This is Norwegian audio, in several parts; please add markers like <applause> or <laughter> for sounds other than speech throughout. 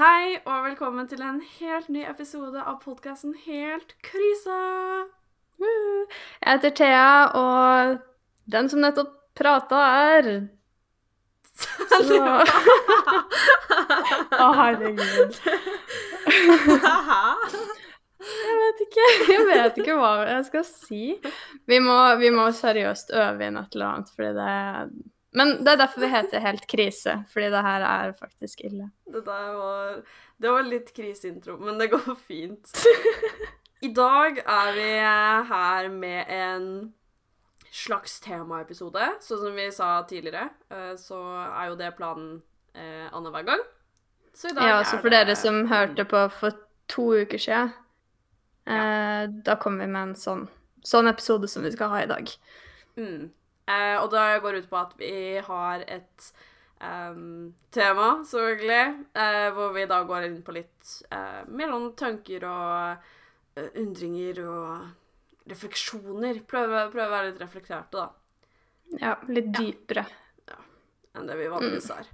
Hei og velkommen til en helt ny episode av podkasten Helt krise. Jeg heter Thea, og den som nettopp prata, er Så Å, herregud. Jeg vet ikke Jeg vet ikke hva jeg skal si. Vi må, vi må seriøst øve inn et eller annet, fordi det Men det er derfor vi heter Helt krise, fordi det her er faktisk ille. Det der var Det var litt kriseintro, men det går fint. <laughs> I dag er vi her med en slags temaepisode. Sånn som vi sa tidligere, eh, så er jo det planen eh, annenhver gang. Så i dag Ja, er så for det dere som hørte på for to uker siden, eh, da kommer vi med en sånn, sånn episode som vi skal ha i dag. Mm. Eh, og det går ut på at vi har et Um, tema, selvfølgelig, eh, hvor vi da går inn på litt eh, mellom tanker og uh, undringer og refleksjoner. Prøve, prøve å være litt reflekterte, da, Ja, litt dypere. Ja, enn det vi vanligvis er.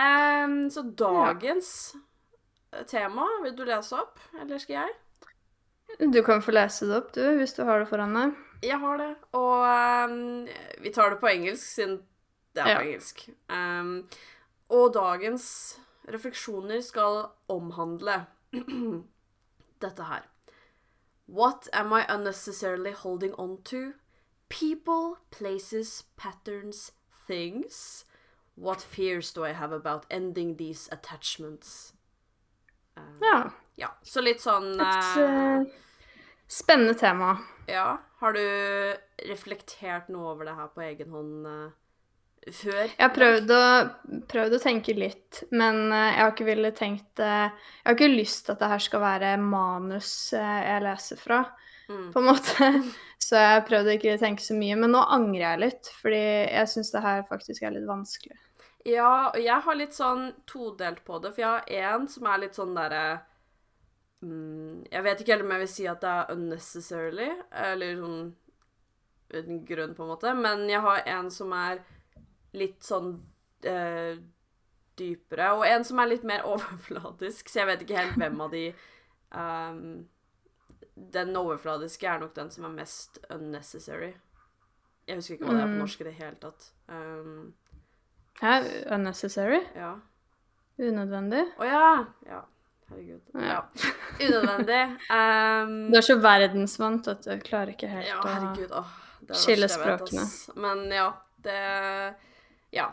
Em, så dagens tema, vil du lese opp, eller skal jeg? Du kan få lese det opp, du, hvis du har det foran deg. Jeg har det, og um, vi tar det på engelsk, siden det er Ja. på engelsk. Um, og dagens refleksjoner skal omhandle <clears throat> dette her. What am I unnecessarily holding on to? People, places, patterns, things. What fears do I have about ending these attachments? Um, Ja. ja, så litt sånn Et eh, spennende tema. Ja. Har du reflektert noe over det her på egen hånd uh, før? Jeg har prøvd å, prøvd å tenke litt, men uh, jeg har ikke villet tenkt uh, Jeg har ikke lyst til at det her skal være manus jeg leser fra, Mm. på en måte. <laughs> Så jeg har prøvd å ikke tenke så mye. Men nå angrer jeg litt, fordi jeg syns det her faktisk er litt vanskelig. Ja, og jeg har litt sånn todelt på det, for jeg har en som er litt sånn derre Jeg vet ikke helt om jeg vil si at det er unnecessarily, eller sånn uten grunn, på en måte, men jeg har en som er litt sånn eh, dypere, og en som er litt mer <laughs> overfladisk, så jeg vet ikke helt hvem av de um, Den overfladiske er nok den som er mest unnecessary. Jeg husker ikke hva det er på Mm. norsk i det hele tatt. Um, Hæ? Unnecessary? ja. Unødvendig? Å ja. Ja. Herregud. Ja. <laughs> Unødvendig. Um, Du er så verdensvant at du klarer ikke helt ja, å herregud. Er det skille språkene. vet. Men ja, det Ja.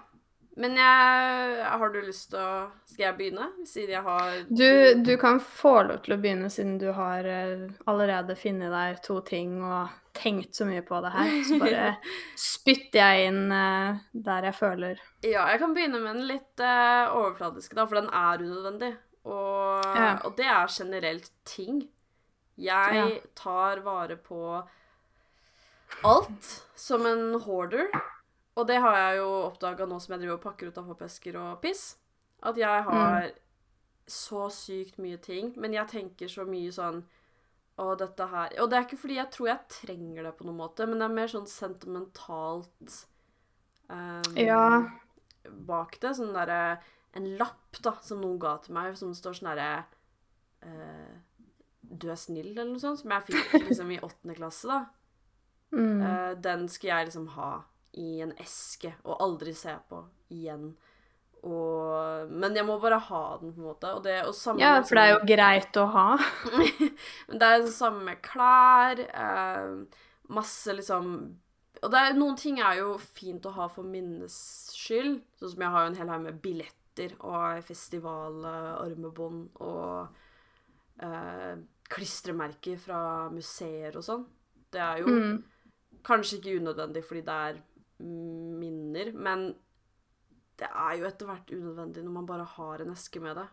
Men jeg Har du lyst til å Skal jeg begynne? Siden jeg har Du, du kan få lov til å begynne, siden du har eh, allerede funnet deg to ting og tenkt så mye på det her. Så bare <laughs> spytter jeg inn eh, der jeg føler Ja, jeg kan begynne med den litt uh, overfladiske, da, for den er unødvendig. Og, Ja. og det er generelt ting. Jeg tar vare på alt som en hoarder. Og det har jeg jo oppdaga nå som jeg driver og pakker ut av pappesker og piss. At jeg har så sykt mye ting, men jeg tenker så mye sånn Å, dette her Og det er ikke fordi jeg tror jeg trenger det på noen måte, men det er mer sånn sentimentalt um, Ja. bak det. Sånn derre En lapp da, som noen ga til meg, som det står sånn herre uh, Du er snill, eller noe sånt, som jeg fikk liksom i åttende klasse, da. mm. Uh, den skal jeg liksom ha i en eske og aldri se på igjen. Og, men jeg må bare ha den, på en måte. Og det, og sammen, Ja, for det er jo sånn- greit å ha. <laughs> Men det er det samme med klær. Eh, masse liksom Og det er, noen ting er jo fint å ha for minnes skyld. Sånn som jeg har jo en hel haug med billetter og festivalarmebånd og eh, klistremerker fra museer og sånn. Det er jo Mm. kanskje ikke unødvendig fordi det er minner, men det er jo etter hvert unødvendig når man bare har en eske med det.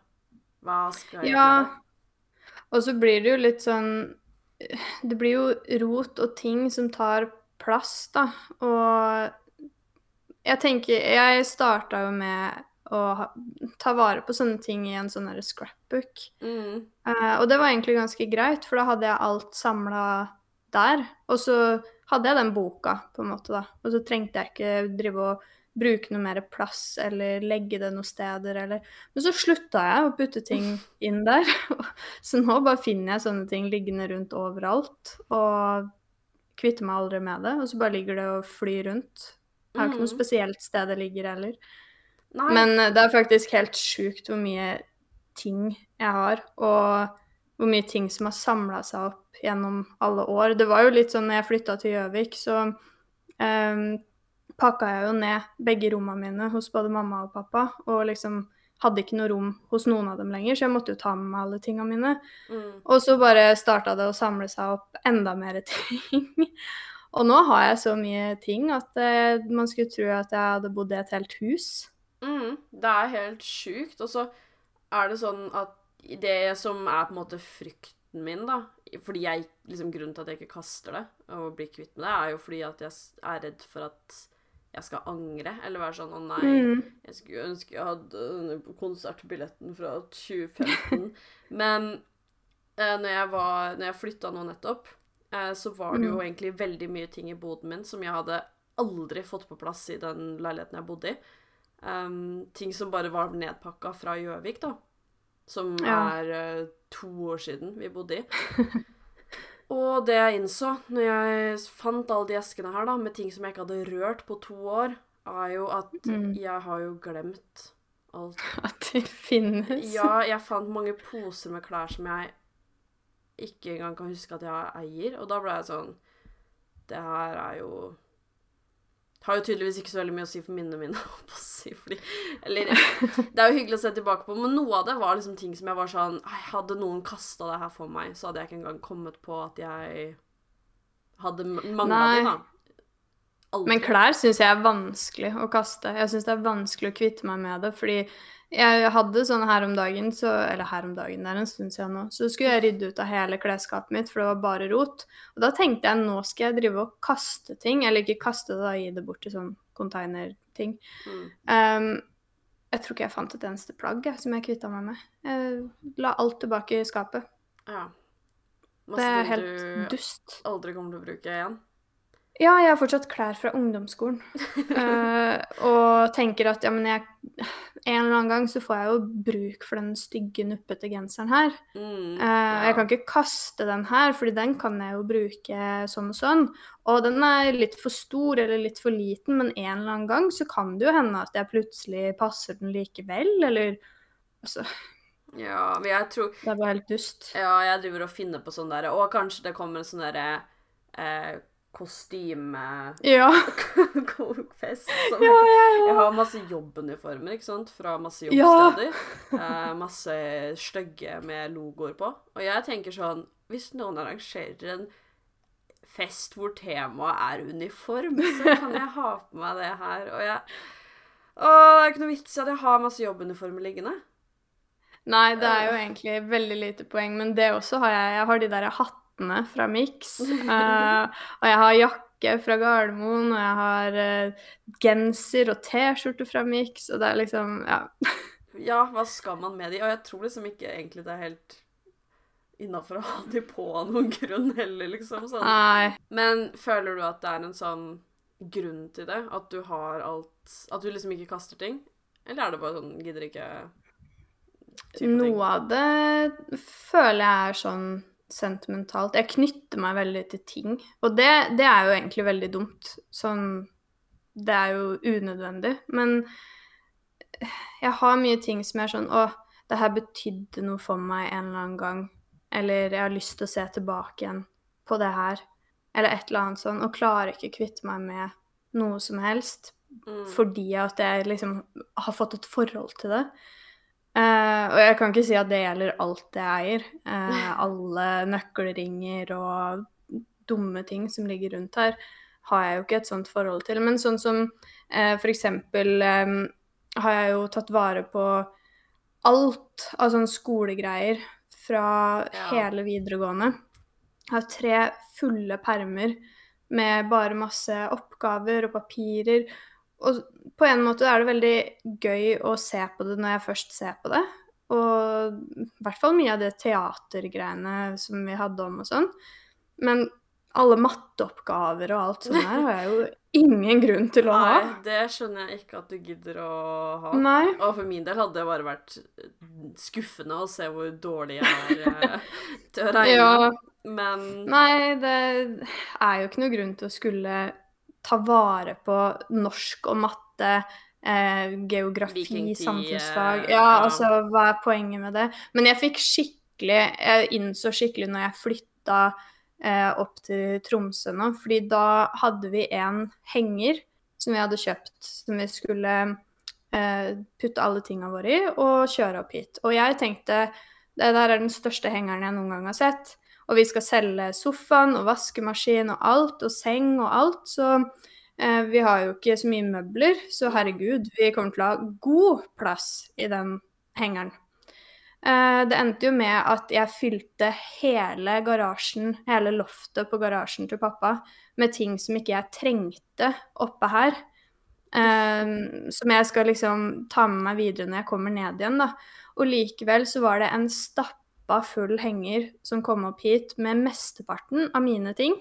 Hva skal jeg Ja. det? Og så blir det jo litt sånn Det blir jo rot og ting som tar plass, da. Og jeg tenker Jeg starta jo med å ha, ta vare på sånne ting i en sånn scrapbook. Mm. Uh, og det var egentlig ganske greit, for da hadde jeg alt samla der. Og så hadde jeg den boka, på en måte, da. Og så trengte jeg ikke drive og bruke noe mer plass eller legge det noen steder eller Men så slutta jeg å putte ting inn der. <laughs> Så nå bare finner jeg sånne ting liggende rundt overalt og kvitter meg aldri med det. Og så bare ligger det og flyr rundt. Jeg har ikke noe Mhm. spesielt sted det ligger heller. Nei. Men eh, det er faktisk helt sjukt hvor mye ting jeg har, og hvor mye ting som har samla seg opp gjennom alle år. Det var jo litt sånn når jeg flytta til Gjøvik, så um, pakka jeg jo ned begge rommene mine hos både mamma og pappa, og liksom hadde ikke noe rom hos noen av dem lenger, så jeg måtte jo ta med meg alle tinga mine. mm. Og så bare starta det å samle seg opp enda mer ting. <laughs> Og nå har jeg så mye ting at uh, man skulle tro at jeg hadde bodd i et helt hus. Mm, det er helt sjukt. Og så er det sånn at det som er på en måte frykten min, da Fordi jeg, liksom Grunnen til at jeg ikke kaster det og blir kvitt med det, er jo fordi at jeg er redd for at jeg skal angre. Eller være sånn Å nei, Mm. jeg skulle ønske jeg hadde konsertbilletten fra 2015. <laughs> Men eh, når jeg, var, når jeg flytta nå nettopp, eh, så var det jo Mm. egentlig veldig mye ting i boden min som jeg hadde aldri fått på plass i den leiligheten jeg bodde i. Um, ting som bare var nedpakka fra Gjøvik, da. Som Ja. er uh, to år siden vi bodde i. <laughs> Og det jeg innså når jeg fant alle de eskene her, da, med ting som jeg ikke hadde rørt på to år, er jo at Mm. jeg har jo glemt alt. <laughs> At de finnes. Ja, jeg fant mange poser med klær som jeg ikke engang kan huske at jeg eier, og da ble jeg sånn Det her er jo har jo tydeligvis ikke så veldig mye å si for minnene mine. <laughs> fordi, eller, det er jo hyggelig å se tilbake på, men noe av det var liksom ting som jeg var sånn Hadde noen kasta det her for meg, så hadde jeg ikke engang kommet på at jeg hadde mangla det, da. Aldri. Men klær syns jeg er vanskelig å kaste. Jeg syns det er vanskelig å kvitte meg med det, fordi jeg hadde sånn her om dagen, så, eller her om dagen, det er en stund siden nå, så skulle jeg rydde ut av hele klesskapet mitt, for det var bare rot. Og da tenkte jeg nå skal jeg drive og kaste ting, eller ikke kaste det, da, gi det bort til sånn containerting. Mm. Um, jeg tror ikke jeg fant et eneste plagg jeg, som jeg kvitta meg med. Jeg la alt tilbake i skapet. Ja. Det er helt du dust. aldri kommer til å bruke igjen. Ja, jeg har fortsatt klær fra ungdomsskolen. uh, <laughs> og tenker at ja, men jeg En eller annen gang så får jeg jo bruk for den stygge, nuppete genseren her. Mm, Eh, Jeg kan ikke kaste den her, fordi den kan jeg jo bruke sånn og sånn. Og den er litt for stor eller litt for liten, men en eller annen gang så kan det jo hende at jeg plutselig passer den likevel, eller Altså, Ja, men jeg tror det er bare helt dust. Ja, jeg driver og finner på sånn derre Og kanskje det kommer en sånn derre eh, kostyme-fest. Ja. <laughs> som Ja, jeg, ja, jeg har masse jobbuniformer, ikke sant, fra masse Ja. jobbsteder. Eh, masse stygge med logoer på. Og jeg tenker sånn Hvis noen arrangerer en fest hvor temaet er uniform, så kan jeg ha på meg det her. Og jeg Å, det er ikke noe vits i at jeg har masse jobbuniformer liggende. Nei, det er jo egentlig veldig lite poeng, men det også har jeg. Jeg har de der hattene fra Mix, Uh, og jeg har jakke fra Gardermoen, og jeg har uh, genser og T-skjorte fra Mix, og det er liksom Ja. <laughs> Ja, hva skal man med de? Og jeg tror liksom ikke egentlig det er helt innafor å ha de på av noen grunn heller, liksom. Sånn. Nei. Men føler du at det er en sånn grunn til det? At du har alt At du liksom ikke kaster ting? Eller er det bare sånn Gidder ikke? Noe av det føler jeg er sånn sentimentalt. Jeg knytter meg veldig til ting, og det, det er jo egentlig veldig dumt. Sånn Det er jo unødvendig. Men jeg har mye ting som er sånn Å, det her betydde noe for meg en eller annen gang. Eller jeg har lyst til å se tilbake igjen på det her. Eller et eller annet sånn. Og klarer ikke å kvitte meg med noe som helst Mm. fordi at jeg liksom har fått et forhold til det. Eh, og jeg kan ikke si at det gjelder alt jeg eier. Uh, <laughs> alle nøkkelringer og dumme ting som ligger rundt her, har jeg jo ikke et sånt forhold til. Men sånn som uh, for eksempel eh, har jeg jo tatt vare på alt av sånne skolegreier fra Ja. hele videregående. Jeg har tre fulle permer med bare masse oppgaver og papirer. Og på en måte er det veldig gøy å se på det når jeg først ser på det. Og i hvert fall mye av det teatergreiene som vi hadde om og sånn. Men alle matteoppgaver og alt sånt her har jeg jo <laughs> ingen grunn til å ha. Nei, det skjønner jeg ikke at du gidder å ha. Nei. Og for min del hadde det bare vært skuffende å se hvor dårlig jeg er eh, <laughs> til å regne. Ja. Men Nei, det er jo ikke noe grunn til å skulle ta vare på norsk og matte, eh, geografi, Vikingtid, samfunnsfag eh, Ja, ja. altså, hva er poenget med det? Men jeg fikk skikkelig Jeg innså skikkelig når jeg flytta eh, opp til Tromsø nå, fordi da hadde vi en henger som vi hadde kjøpt, som vi skulle eh, putte alle tinga våre i og kjøre opp hit. Og jeg tenkte det der er den største hengeren jeg noen gang har sett. Og vi skal selge sofaen og vaskemaskin og alt, og seng og alt. Så eh, vi har jo ikke så mye møbler, så herregud, vi kommer til å ha god plass i den hengeren. Eh, det endte jo med at jeg fylte hele garasjen, hele loftet på garasjen til pappa, med ting som ikke jeg trengte oppe her. Um, som jeg skal liksom ta med meg videre når jeg kommer ned igjen, da. Og likevel så var det en stappa full henger som kom opp hit med mesteparten av mine ting.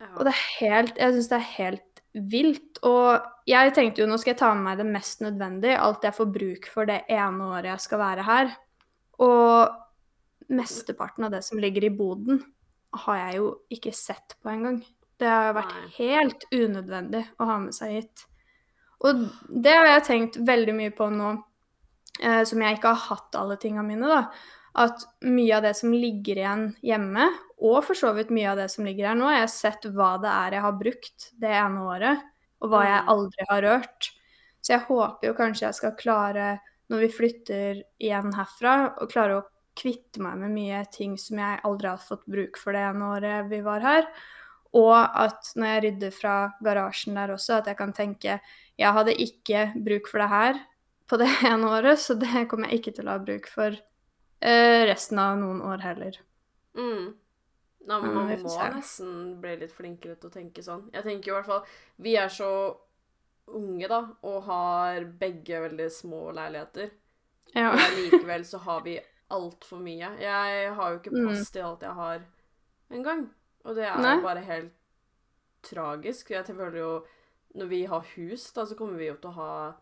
ja. Og det er helt Jeg syns det er helt vilt. Og jeg tenkte jo nå skal jeg ta med meg det mest nødvendige, alt jeg får bruk for det ene året jeg skal være her. Og mesteparten av det som ligger i boden, har jeg jo ikke sett på engang. Det har vært Nei. helt unødvendig å ha med seg hit. Og det har jeg tenkt veldig mye på nå eh, som jeg ikke har hatt alle tinga mine, da. At mye av det som ligger igjen hjemme, og for så vidt mye av det som ligger her nå, jeg har sett hva det er jeg har brukt det ene året, og hva jeg Mm. aldri har rørt. Så jeg håper jo kanskje jeg skal klare, når vi flytter igjen herfra, å klare å kvitte meg med mye ting som jeg aldri har fått bruk for det ene året vi var her. Og at når jeg rydder fra garasjen der også, at jeg kan tenke jeg hadde ikke bruk for det her på det <laughs> ene året, så det kommer jeg ikke til å ha bruk for resten av noen år heller. Mm. Nei, men man må nesten bli litt flinkere til å tenke sånn. Jeg tenker i hvert fall Vi er så unge, da, og har begge veldig små leiligheter. Ja. Og likevel så har vi altfor mye. Jeg har jo ikke Mm. plass til alt jeg har engang. Og det er Nei. jo bare helt tragisk. Jeg føler jo Når vi har hus, da, så kommer vi jo til å ha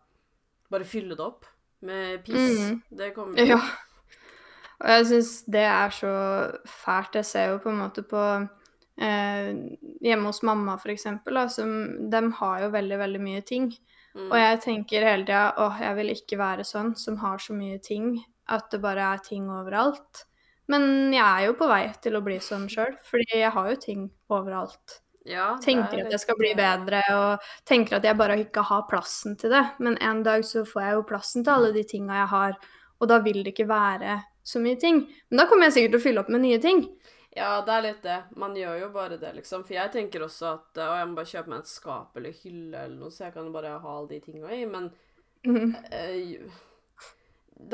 Bare fylle det opp med piss. Mm. Det kommer vi til. Ja. Og jeg syns det er så fælt. Jeg ser jo på en måte på eh, Hjemme hos mamma, som De har jo veldig, veldig mye ting. Mm. Og jeg tenker hele tida åh, jeg vil ikke være sånn som har så mye ting at det bare er ting overalt. Men jeg er jo på vei til å bli sånn sjøl, fordi jeg har jo ting overalt. ja, Tenker er at jeg skal bli bedre og tenker at jeg bare ikke har plassen til det. Men en dag så får jeg jo plassen til alle de tinga jeg har, og da vil det ikke være så mye ting. Men da kommer jeg sikkert til å fylle opp med nye ting. Ja, det er litt det. Man gjør jo bare det, liksom. For jeg tenker også at å, jeg må bare kjøpe meg et skap eller hylle eller noe, så jeg kan bare ha alle de tinga i. Men mm. eh,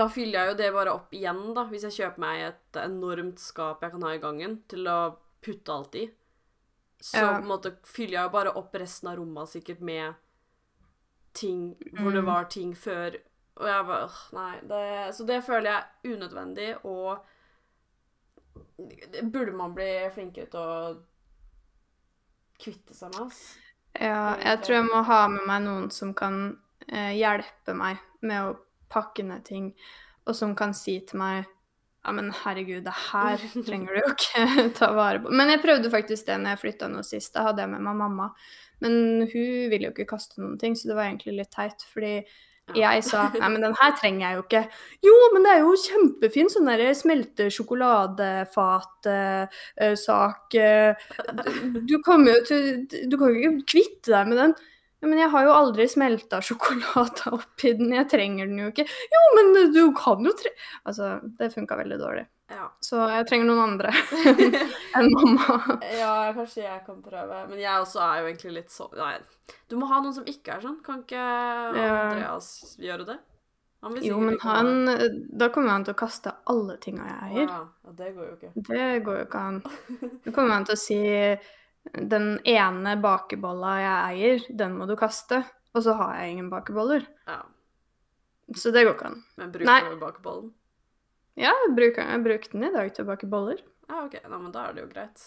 da fyller jeg jo det bare opp igjen, da. Hvis jeg kjøper meg et enormt skap jeg kan ha i gangen til å putte alt i. Så Ja. på en måte fyller jeg jo bare opp resten av rommet sikkert med ting hvor det Mm. var ting før. Og jeg bare Nei. Det, så det føler jeg er unødvendig, og burde man bli flinkere til å kvitte seg med, ass. Ja, jeg tror jeg må ha med meg noen som kan eh, hjelpe meg med å pakke ned ting, og som kan si til meg ja, men herregud, det her <laughs> trenger du jo ikke <laughs> ta vare på. Men jeg prøvde faktisk det når jeg flytta nå sist. Da hadde jeg med meg mamma. Men hun ville jo ikke kaste noen ting, så det var egentlig litt teit. Fordi. Jeg sa <laughs> nei, men den her trenger jeg jo ikke. Jo, men det er jo kjempefin sånn derre smelte sjokoladefat-sak. du kommer jo til Du kan jo ikke kvitte deg med den. Men jeg har jo aldri smelta sjokolade <laughs> oppi den, jeg trenger den jo ikke. Jo, men du kan jo tre... Altså, det funka veldig dårlig. Ja. Så jeg trenger noen andre <laughs> <laughs> enn mamma. ja, kanskje jeg kan prøve. Men jeg også er jo egentlig litt sånn Nei, du må ha noen som ikke er sånn. Kan ikke Andreas gjøre det? Jo, men han Da kommer han til å kaste alle tinga jeg eier. Ja, ja, det går jo ikke. Det går jo ikke an. <laughs> Da kommer han til å si den ene bakebolla jeg eier, den må du kaste. Og så har jeg ingen bakeboller. Ja. Så det går ikke an. Men bruker du bakebollen? Ja, jeg bruker, jeg brukte den i dag til å bake boller. Ja, OK. Nei, men da er det jo greit.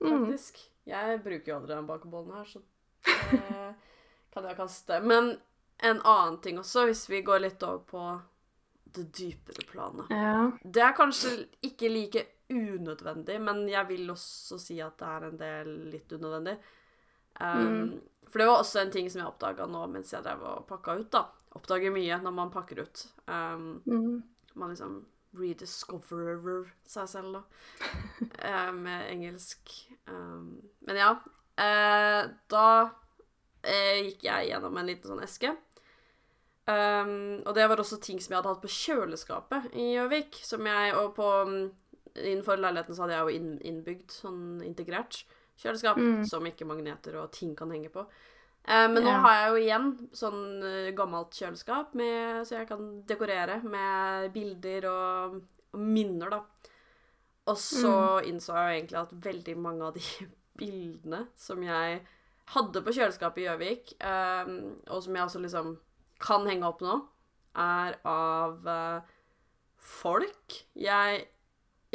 Mm. Faktisk. Jeg bruker jo aldri den bakebollen her, så Det kan jeg kaste. Men en annen ting også, hvis vi går litt over på det dypere planet. Ja. Det er kanskje ikke like unødvendig, men jeg vil også si at det er en del litt unødvendig. Um, For det var også en ting som jeg oppdaga nå mens jeg drev og pakka ut. da. Oppdager mye når man pakker ut. Um, Mm. Man liksom rediscoverer seg selv, da. <laughs> Eh, med engelsk. Um, men ja. eh, da eh, gikk jeg gjennom en liten sånn eske. Um, og det var også ting som jeg hadde hatt på kjøleskapet i Gjøvik. Som jeg Og på um, Innenfor leiligheten så hadde jeg jo innbygd sånn integrert kjøleskap Mm. som ikke magneter og ting kan henge på. Eh, men nå Ja. har jeg jo igjen sånn eh, gammelt kjøleskap med, så jeg kan dekorere med bilder og, og minner, da. Og så innså jeg jo egentlig at veldig mange av de <laughs> bildene som jeg hadde på kjøleskapet i Gjøvik, eh, og som jeg altså liksom kan henge opp nå, er av eh, folk jeg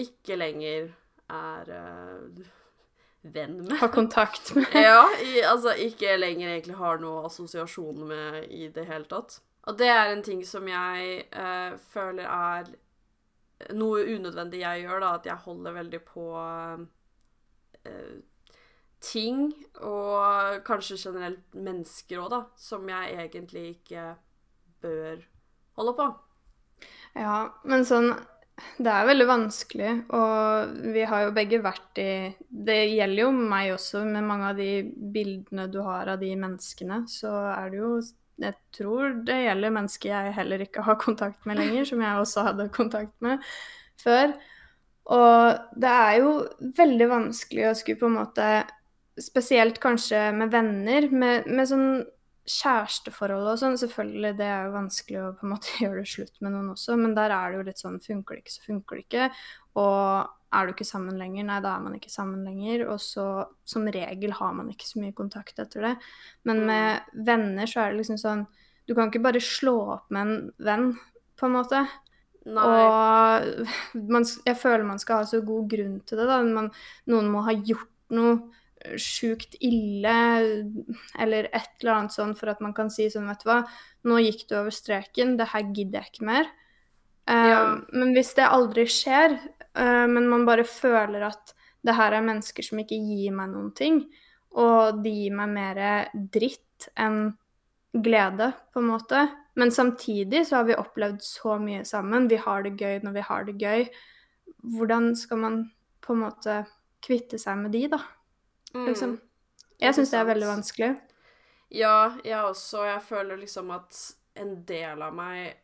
ikke lenger er eh, venn med. Har kontakt med <laughs> Ja, i, altså ikke lenger egentlig har noe assosiasjon med i det hele tatt. Og det er en ting som jeg eh, føler er noe unødvendig jeg gjør, da, at jeg holder veldig på eh, ting, og kanskje generelt mennesker òg, da, som jeg egentlig ikke bør holde på. Ja, men sånn Det er veldig vanskelig, og vi har jo begge vært i Det gjelder jo meg også, med mange av de bildene du har av de menneskene, så er det jo Jeg tror det gjelder mennesker jeg heller ikke har kontakt med lenger, som jeg også hadde kontakt med før. Og det er jo veldig vanskelig å skulle på en måte Spesielt kanskje med venner, med, med sånn kjæresteforhold og sånn, selvfølgelig, det er jo vanskelig å på en måte <laughs> gjøre det slutt med noen også, men der er det jo litt sånn funker det ikke, så funker det ikke. Og er du ikke sammen lenger, nei, da er man ikke sammen lenger. Og så som regel har man ikke så mye kontakt etter det. Men med venner så er det liksom sånn Du kan ikke bare slå opp med en venn, på en måte. Nei. Og <laughs> man, jeg føler man skal ha så god grunn til det, da. Man, noen må ha gjort noe sjukt ille eller et eller annet sånn for at man kan si sånn, vet du hva, nå gikk du over streken, det her gidder jeg ikke mer. Eh, Ja. Men hvis det aldri skjer, uh, men man bare føler at det her er mennesker som ikke gir meg noen ting, og de gir meg mer dritt enn glede, på en måte. Men samtidig så har vi opplevd så mye sammen. Vi har det gøy når vi har det gøy. Hvordan skal man på en måte kvitte seg med de, da? Liksom. Mm. Jeg syns det er veldig vanskelig. Ja, jeg også. Jeg føler liksom at en del av meg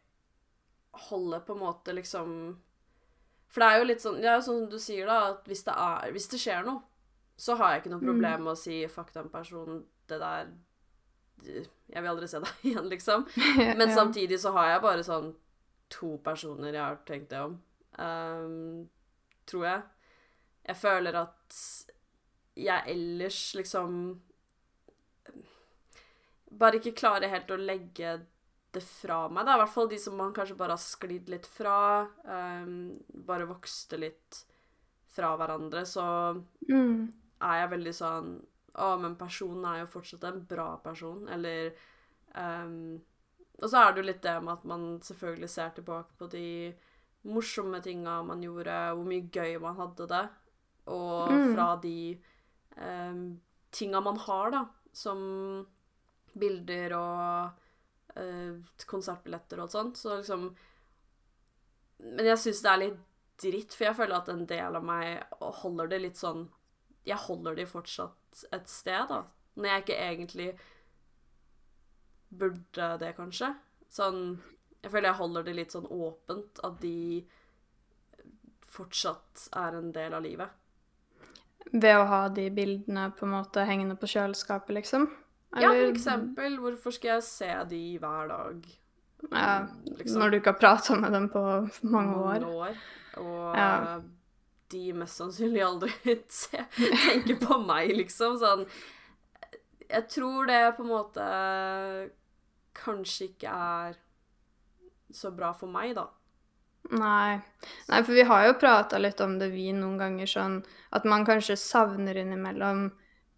holder på en måte liksom For det er jo litt sånn er sånn som du sier, da, at hvis det, er, hvis det skjer noe, så har jeg ikke noe problem med å si 'fuck den personen', det der Jeg vil aldri se deg <laughs> igjen, liksom. <laughs> Men Ja. samtidig så har jeg bare sånn to personer jeg har tenkt det om. Um, tror jeg. Jeg føler at jeg ellers liksom Bare ikke klarer helt å legge det fra meg. Det er i hvert fall de som man kanskje bare har sklidd litt fra. Um, bare vokste litt fra hverandre. Så Mm. er jeg veldig sånn Å, men personen er jo fortsatt en bra person, eller um, Og så er det jo litt det med at man selvfølgelig ser tilbake på de morsomme tinga man gjorde, hvor mye gøy man hadde det, og Mm. fra de um, tinga man har, da, som bilder og eh, konsertbilletter og sånt, så liksom Men jeg syns det er litt dritt, for jeg føler at en del av meg holder det litt sånn Jeg holder de fortsatt et sted, da. Når jeg ikke egentlig burde det, kanskje. Sånn Jeg føler jeg holder det litt sånn åpent, at de fortsatt er en del av livet. Ved å ha de bildene på en måte hengende på kjøleskapet, liksom? Ja, for eksempel. Hvorfor skal jeg se de hver dag? Ja, liksom. Når du ikke har prata med dem på mange år. år. Og Ja. de mest sannsynlig aldri <laughs> tenker på meg, liksom. Sånn Jeg tror det på en måte kanskje ikke er så bra for meg, da. Nei. Nei, for vi har jo prata litt om det, vi, noen ganger, sånn at man kanskje savner innimellom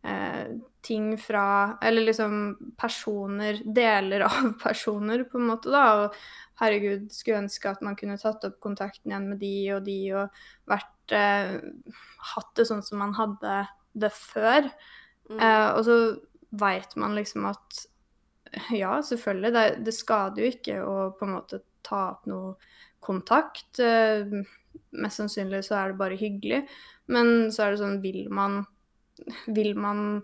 eh, ting fra Eller liksom personer, deler av <laughs> personer, på en måte, da. Og herregud, skulle ønske at man kunne tatt opp kontakten igjen med de og de, og vært eh, Hatt det sånn som man hadde det før. Mm. Eh, og så veit man liksom at ja, selvfølgelig, det, det skader jo ikke å på en måte ta opp noe kontakt. Eh, mest sannsynlig så er det bare hyggelig. Men så er det sånn, vil man Vil man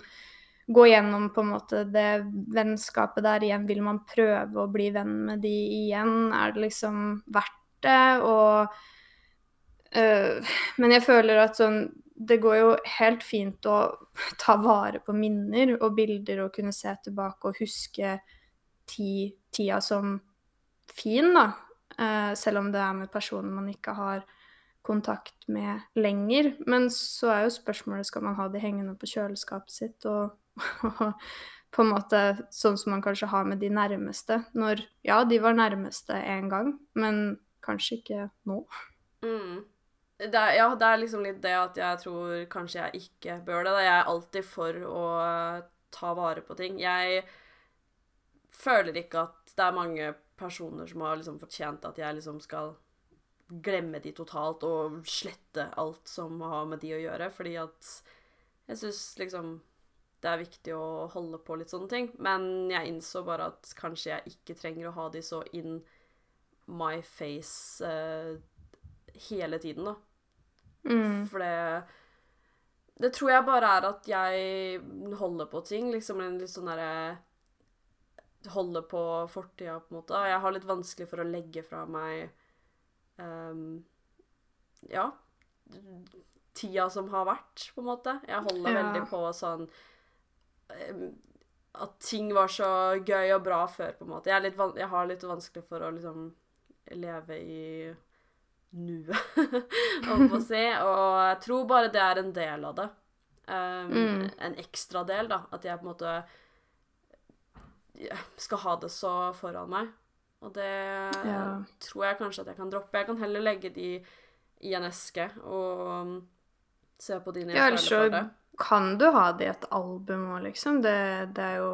gå gjennom på en måte det vennskapet der igjen? Vil man prøve å bli venn med de igjen? Er det liksom verdt det? Og øh, Men jeg føler at sånn det går jo helt fint å <laughs> ta vare på minner og bilder og kunne se tilbake og huske ti, tida som fin, da. Eh, selv om det er med personer man ikke har kontakt med lenger. Men så er jo spørsmålet skal man ha de hengende på kjøleskapet sitt og, <laughs> og på en måte sånn som man kanskje har med de nærmeste. Når ja, de var nærmeste en gang, men kanskje ikke nå. Mm. Det er, ja, det er liksom litt det at jeg tror kanskje jeg ikke bør det. Jeg er alltid for å ta vare på ting. Jeg føler ikke at det er mange personer som har liksom fortjent at jeg liksom skal glemme de totalt og slette alt som har med de å gjøre, fordi at jeg syns liksom det er viktig å holde på litt sånne ting. Men jeg innså bare at kanskje jeg ikke trenger å ha de så in my face eh, hele tiden, da. Mm. For det Det tror jeg bare er at jeg holder på ting. Liksom en litt sånn derre Holder på fortida, på en måte. Og jeg har litt vanskelig for å legge fra meg um, Ja. Tida som har vært, på en måte. Jeg holder Ja. veldig på sånn um, At ting var så gøy og bra før, på en måte. Jeg, er litt jeg har litt vanskelig for å liksom leve i nuet, <laughs> holdt på å si. Og jeg tror bare det er en del av det. Um, Mm. En ekstra del, da. At jeg på en måte skal ha det så foran meg. Og det Ja. tror jeg kanskje at jeg kan droppe. Jeg kan heller legge de i en eske og um, se på de når jeg Ja, føler for det. kan du ha det i et album òg, liksom. Det, det er jo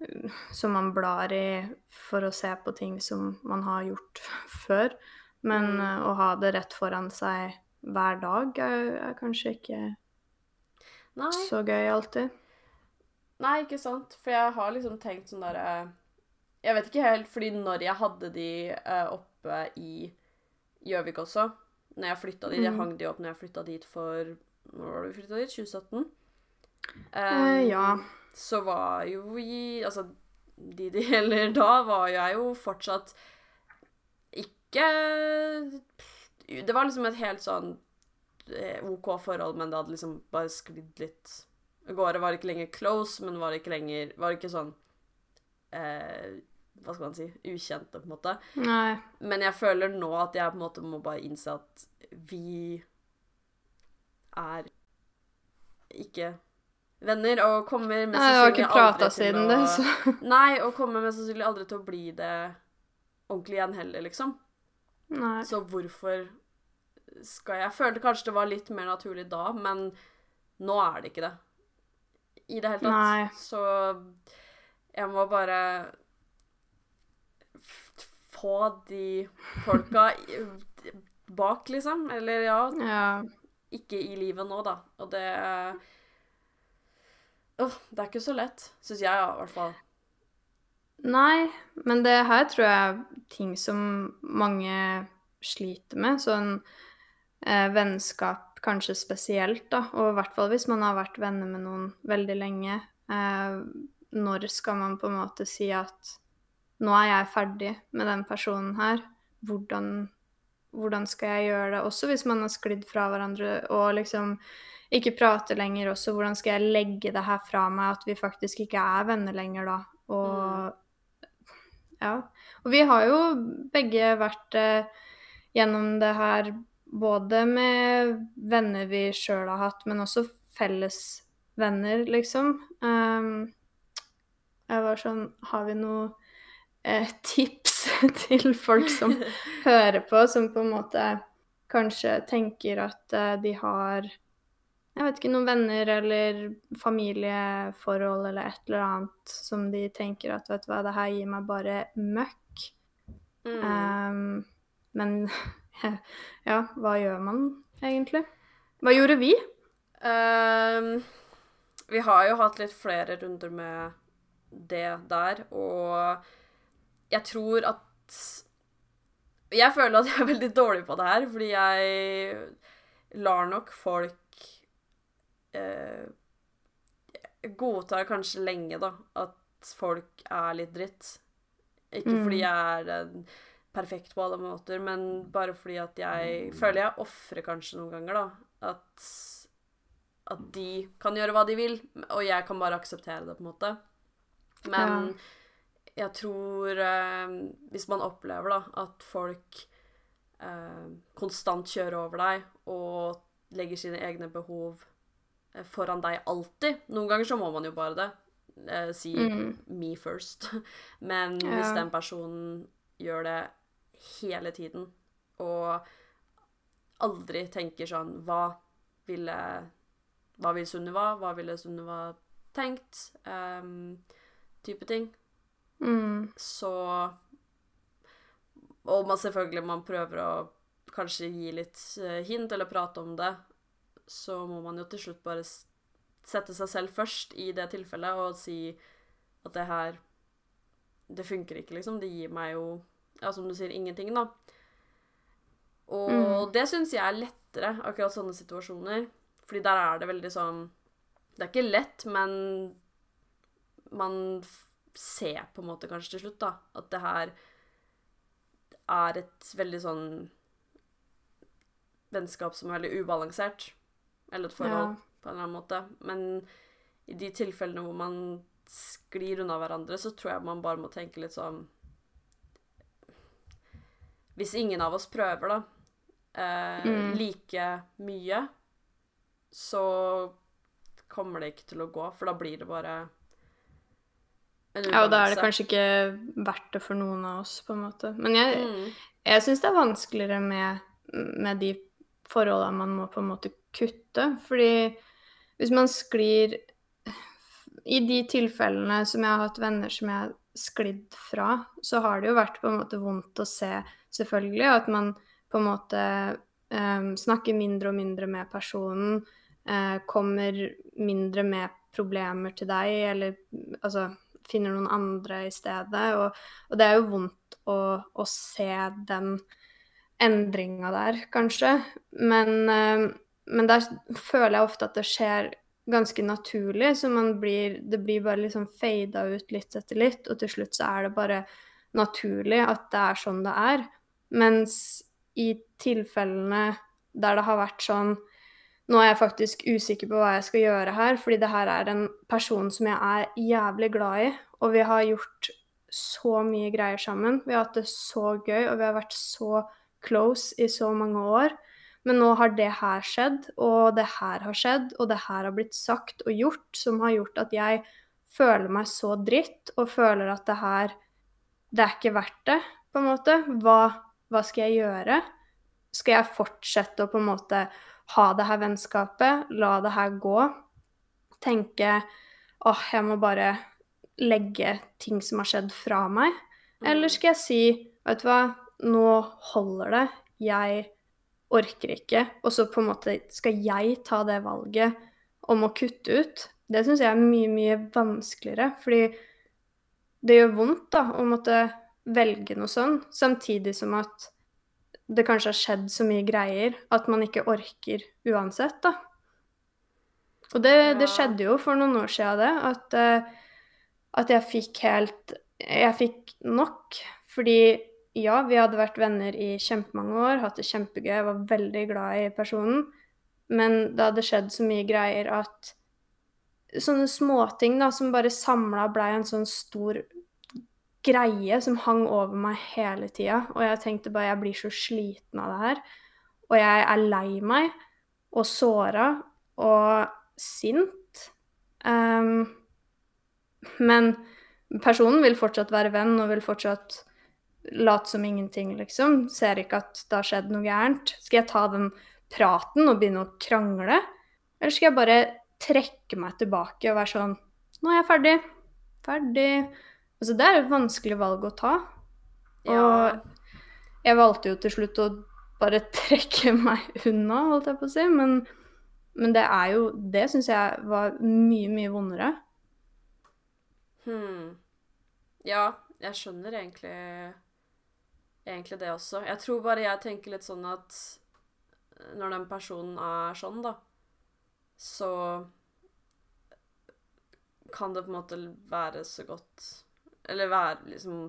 uh, som man blar i for å se på ting som man har gjort <laughs> før. Men Mm. uh, å ha det rett foran seg hver dag er, er kanskje ikke Nei. så gøy alltid. Nei, ikke sant. For jeg har liksom tenkt sånn derre Jeg vet ikke helt, fordi når jeg hadde de eh, oppe i Gjøvik også Når jeg flytta dit Jeg Mhm. hang de opp når jeg flytta dit for Når var det vi flytta dit? 2017? Eh, ja. Så var jo vi Altså, de det <laughs> gjelder da, var jeg jo fortsatt ikke Det var liksom et helt sånn eh, OK forhold, men det hadde liksom bare sklidd litt gårde. Var ikke lenger close, men var ikke lenger Var ikke sånn eh, Hva skal man si Ukjente, på en måte. Nei. Men jeg føler nå at jeg på en måte må bare innse at vi er ikke venner, og kommer mest Nei, jeg har ikke sannsynlig prata aldri til siden å det, så <laughs> Nei, og kommer mest sannsynlig aldri til å bli det ordentlig igjen heller, liksom. Nei. Så hvorfor skal jeg følte kanskje det var litt mer naturlig da, men nå er det ikke det. I det hele tatt. Nei. Så jeg må bare få de folka bak, liksom. Eller ja, Ja. ikke i livet nå, da. Og det Åh, det er ikke så lett, syns jeg, ja, i hvert fall. Nei, men det her tror jeg er ting som mange sliter med. Sånn eh, vennskap kanskje spesielt, da. Og i hvert fall hvis man har vært venner med noen veldig lenge. Eh, når skal man på en måte si at nå er jeg ferdig med den personen her. Hvordan, hvordan skal jeg gjøre det? Også hvis man har sklidd fra hverandre og liksom ikke prater lenger også. Hvordan skal jeg legge det her fra meg, at vi faktisk ikke er venner lenger da? Og ja. Og vi har jo begge vært eh, gjennom det her både med venner vi sjøl har hatt, men også felles venner, liksom. Um, jeg var sånn Har vi noe eh, tips <laughs> til folk som <laughs> hører på, som på en måte kanskje tenker at eh, de har jeg vet ikke, noen venner eller familieforhold eller et eller annet som de tenker at vet du hva, det her gir meg bare møkk. Mm. Um, men <laughs> ja, hva gjør man egentlig? Hva gjorde vi? Um, vi har jo hatt litt flere runder med det der, og jeg tror at Jeg føler at jeg er veldig dårlig på det her, fordi jeg lar nok folk eh, Godtar kanskje lenge, da, at folk er litt dritt. Ikke Mm. fordi jeg er eh, perfekt på alle måter, men bare fordi at jeg føler jeg ofrer kanskje noen ganger, da. At, at de kan gjøre hva de vil, og jeg kan bare akseptere det, på en måte. Men jeg tror eh, Hvis man opplever da at folk eh, konstant kjører over deg og legger sine egne behov eh, foran deg alltid Noen ganger så må man jo bare det. Eh, si Mm. 'me first'. <laughs> Men hvis den personen gjør det hele tiden og aldri tenker sånn Hva ville Hva vil Sunniva? Hva ville Sunniva tenkt? Um, type ting. Mm. Så Og man selvfølgelig man prøver å kanskje gi litt eh, hint eller prate om det, så må man jo til slutt bare sette seg selv først i det tilfellet og si at det her Det funker ikke, liksom. Det gir meg jo, ja, som du sier, ingenting, da. Og Mm. det syns jeg er lettere, akkurat sånne situasjoner. Fordi der er det veldig sånn Det er ikke lett, men man ser på en måte kanskje til slutt, da, at det her er et veldig sånn vennskap som er veldig ubalansert. Eller et forhold, Ja. på en eller annen måte. Men i de tilfellene hvor man sklir unna hverandre, så tror jeg man bare må tenke litt sånn Hvis ingen av oss prøver, da, eh, Mm. like mye, så kommer det ikke til å gå, for da blir det bare Ja, og da er det kanskje ikke verdt det for noen av oss, på en måte. Men jeg, mm. jeg syns det er vanskeligere med, med de forholdene man må på en måte kutte. Fordi hvis man sklir I de tilfellene som jeg har hatt venner som jeg har sklidd fra, så har det jo vært på en måte vondt å se, selvfølgelig, Og at man på en måte um, snakker mindre og mindre med personen, Uh, kommer mindre med problemer til deg, eller altså finner noen andre i stedet. Og, og det er jo vondt å, å se den endringa der, kanskje. Men, uh, men der føler jeg ofte at det skjer ganske naturlig, så blir, det blir bare liksom fada ut litt etter litt, og til slutt så er det bare naturlig at det er sånn det er. Mens i tilfellene der det har vært sånn Nå er jeg faktisk usikker på hva jeg skal gjøre her, fordi det her er en person som jeg er jævlig glad i, og vi har gjort så mye greier sammen. Vi har hatt det så gøy, og vi har vært så close i så mange år. Men nå har det her skjedd, og det her har skjedd, og det her har blitt sagt og gjort, som har gjort at jeg føler meg så dritt, og føler at det her Det er ikke verdt det, på en måte. Hva, hva skal jeg gjøre? Skal jeg fortsette å på en måte ha det her vennskapet, la det her gå, tenke åh, jeg må bare legge ting som har skjedd fra meg? Eller skal jeg si, vet du hva, nå holder det, jeg orker ikke, og så på en måte skal jeg ta det valget om å kutte ut? Det syns jeg er mye, mye vanskeligere, fordi det gjør vondt da, å måtte velge noe sånn, samtidig som at det kanskje har skjedd så mye greier at man ikke orker uansett, da. Og det, det skjedde jo for noen år siden, det, at, eh, at jeg fikk helt Jeg fikk nok. Fordi ja, vi hadde vært venner i kjempemange år, hatt det kjempegøy, jeg var veldig glad i personen, men det hadde skjedd så mye greier at Sånne småting da, som bare samla blei en sånn stor greie som hang over meg hele tida. Og jeg tenkte bare jeg blir så sliten av det her. Og jeg er lei meg og såra og sint. Um, men personen vil fortsatt være venn og vil fortsatt late som ingenting, liksom. Ser ikke at det har skjedd noe gærent. Skal jeg ta den praten og begynne å krangle? Eller skal jeg bare trekke meg tilbake og være sånn Nå er jeg ferdig. Ferdig. Altså, det er et vanskelig valg å ta. Ja. Og jeg valgte jo til slutt å bare <laughs> trekke meg unna, holdt jeg på å si. Men, men det er jo Det syns jeg var mye, mye vondere. Hmm. Ja, jeg skjønner egentlig egentlig det også. Jeg tror bare jeg tenker litt sånn at når den personen er sånn, da, så kan det på en måte være så godt Eller være liksom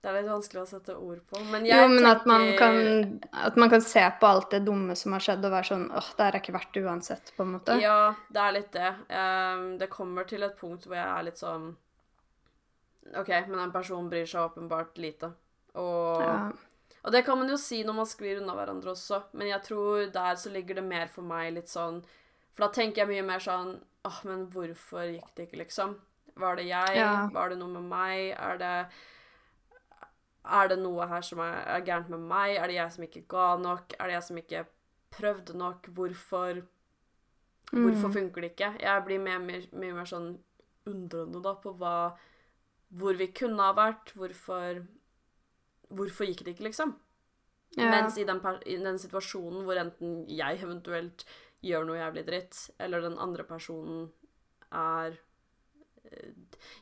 Det er litt vanskelig å sette ord på, men jeg jo, men at man, kan, at man kan se på alt det dumme som har skjedd, og være sånn åh, det er ikke verdt det uansett, på en måte. Ja, det er litt det. Um, det kommer til et punkt hvor jeg er litt sånn OK, men en person bryr seg åpenbart lite. Og, Ja. og det kan man jo si når man sklir unna hverandre også, men jeg tror der så ligger det mer for meg litt sånn For da tenker jeg mye mer sånn åh, men hvorfor gikk det ikke, liksom? Var det jeg? Ja. Var det noe med meg? Er det Er det noe her som er, er gærent med meg? Er det jeg som ikke ga nok? Er det jeg som ikke prøvde nok? Hvorfor Hvorfor Mm. funker det ikke? Jeg blir mye, mye, mye mer sånn undrende da på hva Hvor vi kunne ha vært, hvorfor Hvorfor gikk det ikke, liksom? Ja. Mens i den, i den situasjonen hvor enten jeg eventuelt gjør noe jævlig dritt, eller den andre personen er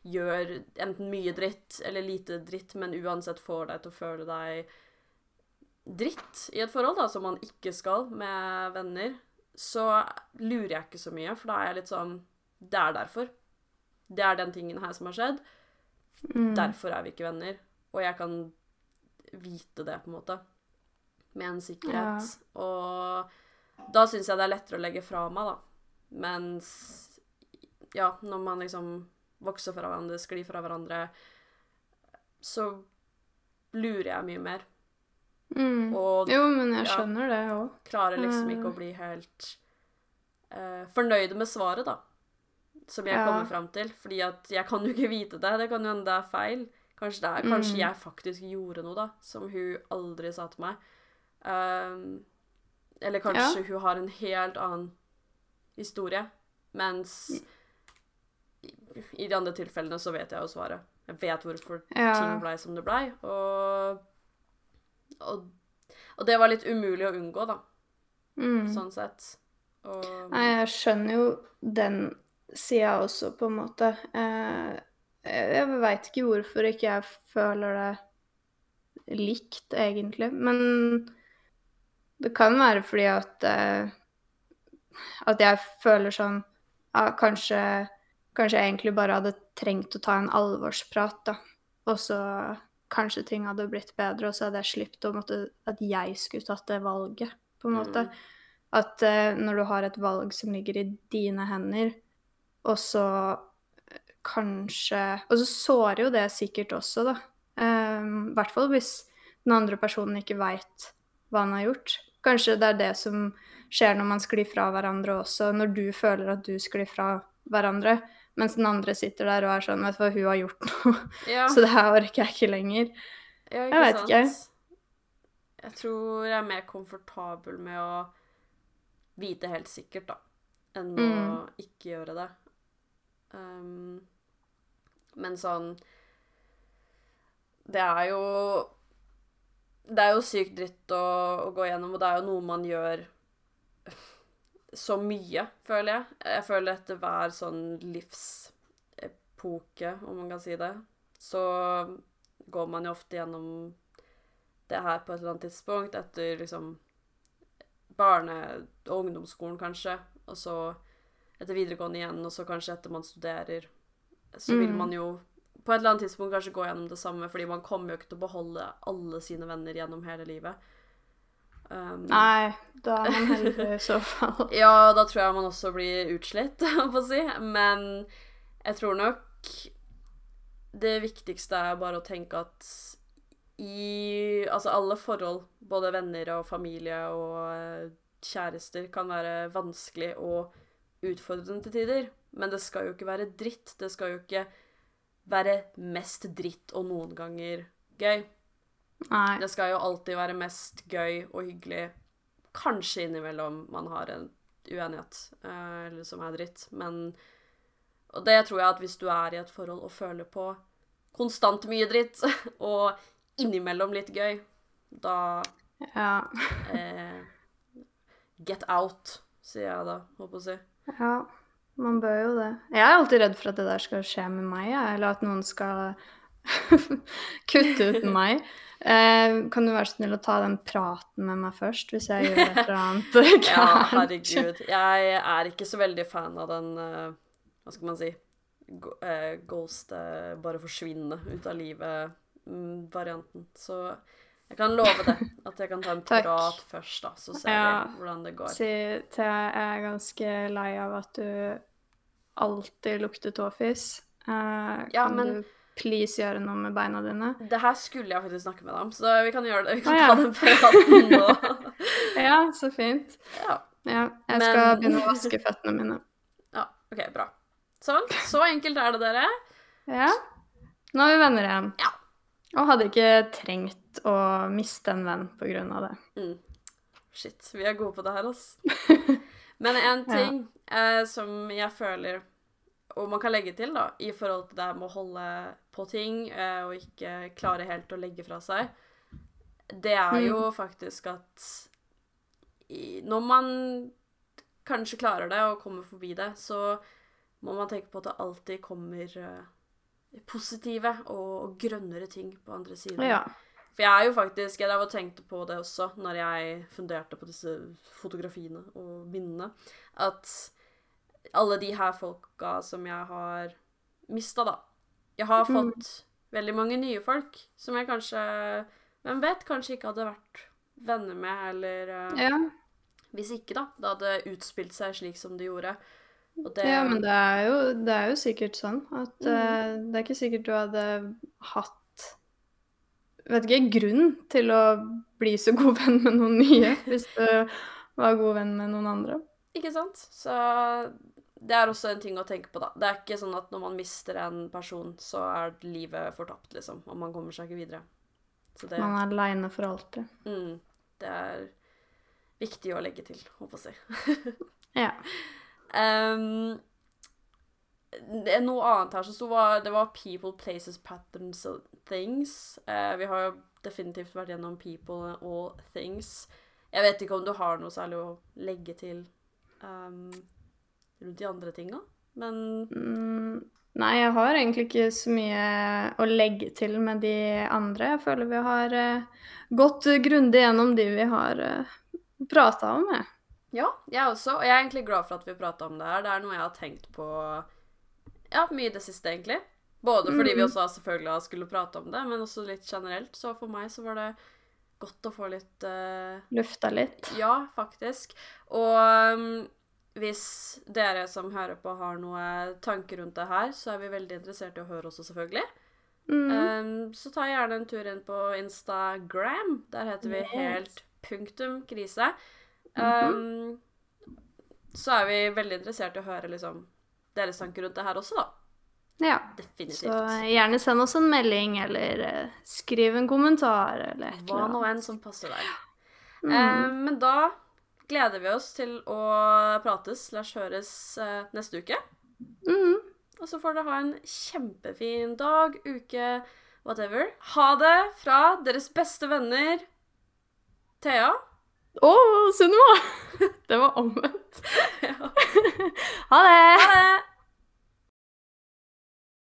Gjør enten mye dritt eller lite dritt, men uansett får deg til å føle deg dritt i et forhold, da, som man ikke skal med venner, så lurer jeg ikke så mye, for da er jeg litt sånn Det er derfor. Det er den tingen her som har skjedd. Mm. Derfor er vi ikke venner. Og jeg kan vite det, på en måte. Med en sikkerhet. Og da syns jeg det er lettere å legge fra meg, da. Mens ja, når man liksom vokser fra hverandre, skli fra hverandre, så lurer jeg mye mer. Mm. Og Jo, men jeg ja. skjønner det òg. klarer liksom ikke Mm. å bli helt uh, fornøyd med svaret, da. Som jeg Ja. kommer fram til. Fordi at jeg kan jo ikke vite det. Det kan jo hende det er feil. Kanskje, det er, kanskje Mm. jeg faktisk gjorde noe, da, som hun aldri sa til meg. Um, eller kanskje hun har en helt annen historie. Mens i, i de andre tilfellene så vet jeg jo svaret. Jeg vet hvorfor Ja. ting blei som det blei. Og, og, og det var litt umulig å unngå, da, Mm. sånn sett. Og Nei, jeg skjønner jo den sida også, på en måte. Eh, jeg veit ikke hvorfor ikke jeg føler det likt, egentlig. Men det kan være fordi at eh, At jeg føler sånn ja, kanskje, kanskje jeg egentlig bare hadde trengt å ta en alvorsprat, da. Og så kanskje ting hadde blitt bedre, og så hadde jeg sluppet å måtte At jeg skulle tatt det valget, på en måte. Mm. At uh, når du har et valg som ligger i dine hender, og så eh, kanskje Og så sårer jo det sikkert også, da. I um, hvert fall hvis den andre personen ikke veit hva han har gjort. Kanskje det er det som skjer når man sklir fra hverandre også, når du føler at du sklir fra hverandre, mens den andre sitter der og er sånn Vet du hva, hun har gjort noe, ja, <laughs> så det her orker jeg ikke lenger. ja, jeg vet ikke. Jeg tror jeg er mer komfortabel med å vite helt sikkert, da, enn å Mm. ikke gjøre det. Um, men sånn Det er jo Det er jo sykt dritt å, å gå gjennom, og det er jo noe man gjør så mye, føler jeg. Jeg føler etter hver sånn livsepoke, om man kan si det, så går man jo ofte gjennom det her på et eller annet tidspunkt, etter liksom barne- og ungdomsskolen, kanskje, og så etter videregående igjen, og så kanskje etter man studerer, så vil Mm. man jo på et eller annet tidspunkt kanskje gå gjennom det samme, fordi man kommer jo ikke til å beholde alle sine venner gjennom hele livet. Um, Nei, da er man heldig i så fall. <laughs> ja, da tror jeg man også blir utslitt, <laughs> holdt på å si. Men jeg tror nok det viktigste er bare å tenke at i Altså alle forhold, både venner og familie og eh, kjærester, kan være vanskelig og utfordrende til tider. Men det skal jo ikke være dritt. Det skal jo ikke være mest dritt og noen ganger gøy. Nei. Det skal jo alltid være mest gøy og hyggelig. kanskje innimellom man har en uenighet, eh, eller som er dritt, men Og det tror jeg at hvis du er i et forhold og føler på konstant mye dritt, <laughs> og innimellom litt gøy, da Ja. eh, Get out, sier jeg da, håper å si. ja. Man bør jo det. Jeg er alltid redd for at det der skal skje med meg, eller at noen skal <laughs> kutte ut meg. Eh, kan du være snill å ta den praten med meg først, hvis jeg gjør et eller annet <laughs> gærent? Ja, herregud. Jeg er ikke så veldig fan av den uh, Hva skal man si Go Ghost eh, bare forsvinne ut av livet-varianten. Så jeg kan love det. At jeg kan ta en <laughs> prat først, da. Så ser Ja. vi hvordan det går. Si til jeg er ganske lei av at du alltid lukter tåfis. Ja, men- du please gjøre noe med beina dine? Det her skulle jeg faktisk snakke med deg om, så vi kan gjøre det. Vi kan ah, ja. ta den praten nå. <laughs> Ja, så fint. Ja. Ja, jeg Men- skal begynne å vaske føttene mine. ja. OK, bra. Sånn. Så enkelt er det, dere. Ja. Nå er vi venner igjen. Ja. Og hadde ikke trengt å miste en venn på grunn av det. Mm. Shit, vi er gode på det her, altså. <laughs> Men en ting eh, som jeg føler Og man kan legge til, da, i forhold til det med å holde på ting eh, og ikke klare helt å legge fra seg, det er jo faktisk at når man kanskje klarer det og kommer forbi det, så må man tenke på at det alltid kommer eh, positive og grønnere ting på andre siden. Ja. For jeg er jo faktisk Jeg drev tenkte på det også når jeg funderte på disse fotografiene og minnene, at alle de her folka som jeg har mista, da Jeg har fått veldig mange nye folk som jeg kanskje Hvem vet? Kanskje ikke hadde vært venner med, eller uh, Ja. Hvis ikke, da. Det hadde utspilt seg slik som det gjorde. Det ja, men det er, jo, det er jo sikkert sånn at Mm. uh, det er ikke sikkert du hadde hatt Vet ikke, grunn til å bli så god <laughs> venn med noen nye hvis du var god venn med noen andre. Ikke sant? Så det er også en ting å tenke på, da. Det er ikke sånn at når man mister en person, så er livet fortapt, liksom. Og man kommer seg ikke videre. Så det, Man er aleine for alltid. mm, det er viktig å legge til, håper jeg å si. <laughs> Ja. Um, det noe annet her som sto, var, det var people, places, patterns and things. Uh, vi har jo definitivt vært gjennom people og things. Jeg vet ikke om du har noe særlig å legge til ehm, rundt de andre tinga, men Mm, nei, jeg har egentlig ikke så mye å legge til med de andre. Jeg føler vi har eh, gått grundig gjennom de vi har uh, prata om, jeg. Ja, jeg også. Og jeg er egentlig glad for at vi prata om det her. Det er noe jeg har tenkt på ja, mye i det siste, egentlig. Både fordi vi Mhm. også selvfølgelig skulle prate om det, men også litt generelt. Så for meg så var det godt å få litt uh... Lufta litt. Ja, faktisk. Og um, hvis dere som hører på, har noe tanker rundt det her, så er vi veldig interessert i å høre også, selvfølgelig. Mm. Um, så ta gjerne en tur inn på Instagram. Der heter vi Yes. helt punktum krise. Um, Så er vi veldig interessert i å høre liksom deres tanker rundt det her også, da. Ja. Definitivt. Så gjerne send oss en melding, eller uh, skriv en kommentar, eller et Hva eller nå enn som passer deg. Mm. Um, men da gleder vi oss til å prates slash høres eh, neste uke. Mm. Og så får dere ha en kjempefin dag, uke, whatever. Ha det fra deres beste venner Thea. Å, Sunniva! <laughs> Det var omvendt. <laughs> Ja. <laughs> Ha det! Ha det!